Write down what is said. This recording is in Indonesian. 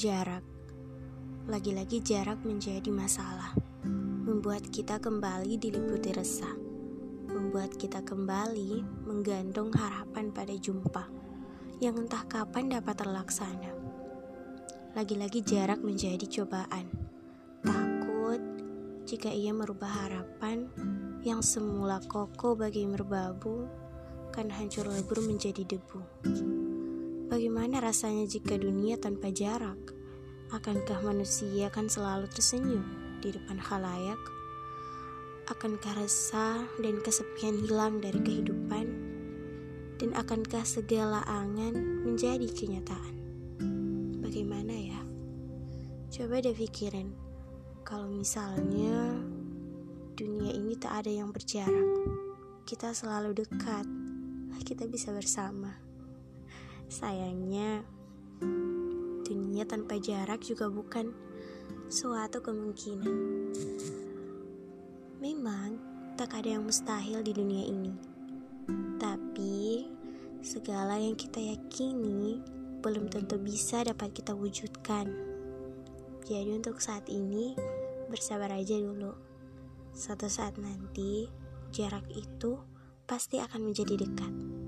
Jarak, lagi-lagi jarak menjadi masalah, membuat kita kembali diliputi resah, membuat kita kembali menggantung harapan pada jumpa yang entah kapan dapat terlaksana. Lagi-lagi jarak menjadi cobaan, takut jika ia merubah harapan yang semula kokoh bagi merbabu kan hancur lebur menjadi debu. Bagaimana rasanya jika dunia tanpa jarak? Akankah manusia akan selalu tersenyum di depan khalayak? Akankah resah dan kesepian hilang dari kehidupan? Dan akankah segala angan menjadi kenyataan? Bagaimana ya? Coba deh pikirin, kalau misalnya dunia ini tak ada yang berjarak, kita selalu dekat, kita bisa bersama. Sayangnya, dunia tanpa jarak juga bukan suatu kemungkinan. Memang tak ada yang mustahil di dunia ini, tapi segala yang kita yakini belum tentu bisa dapat kita wujudkan. Jadi, untuk saat ini, bersabar aja dulu. Suatu saat nanti, jarak itu pasti akan menjadi dekat.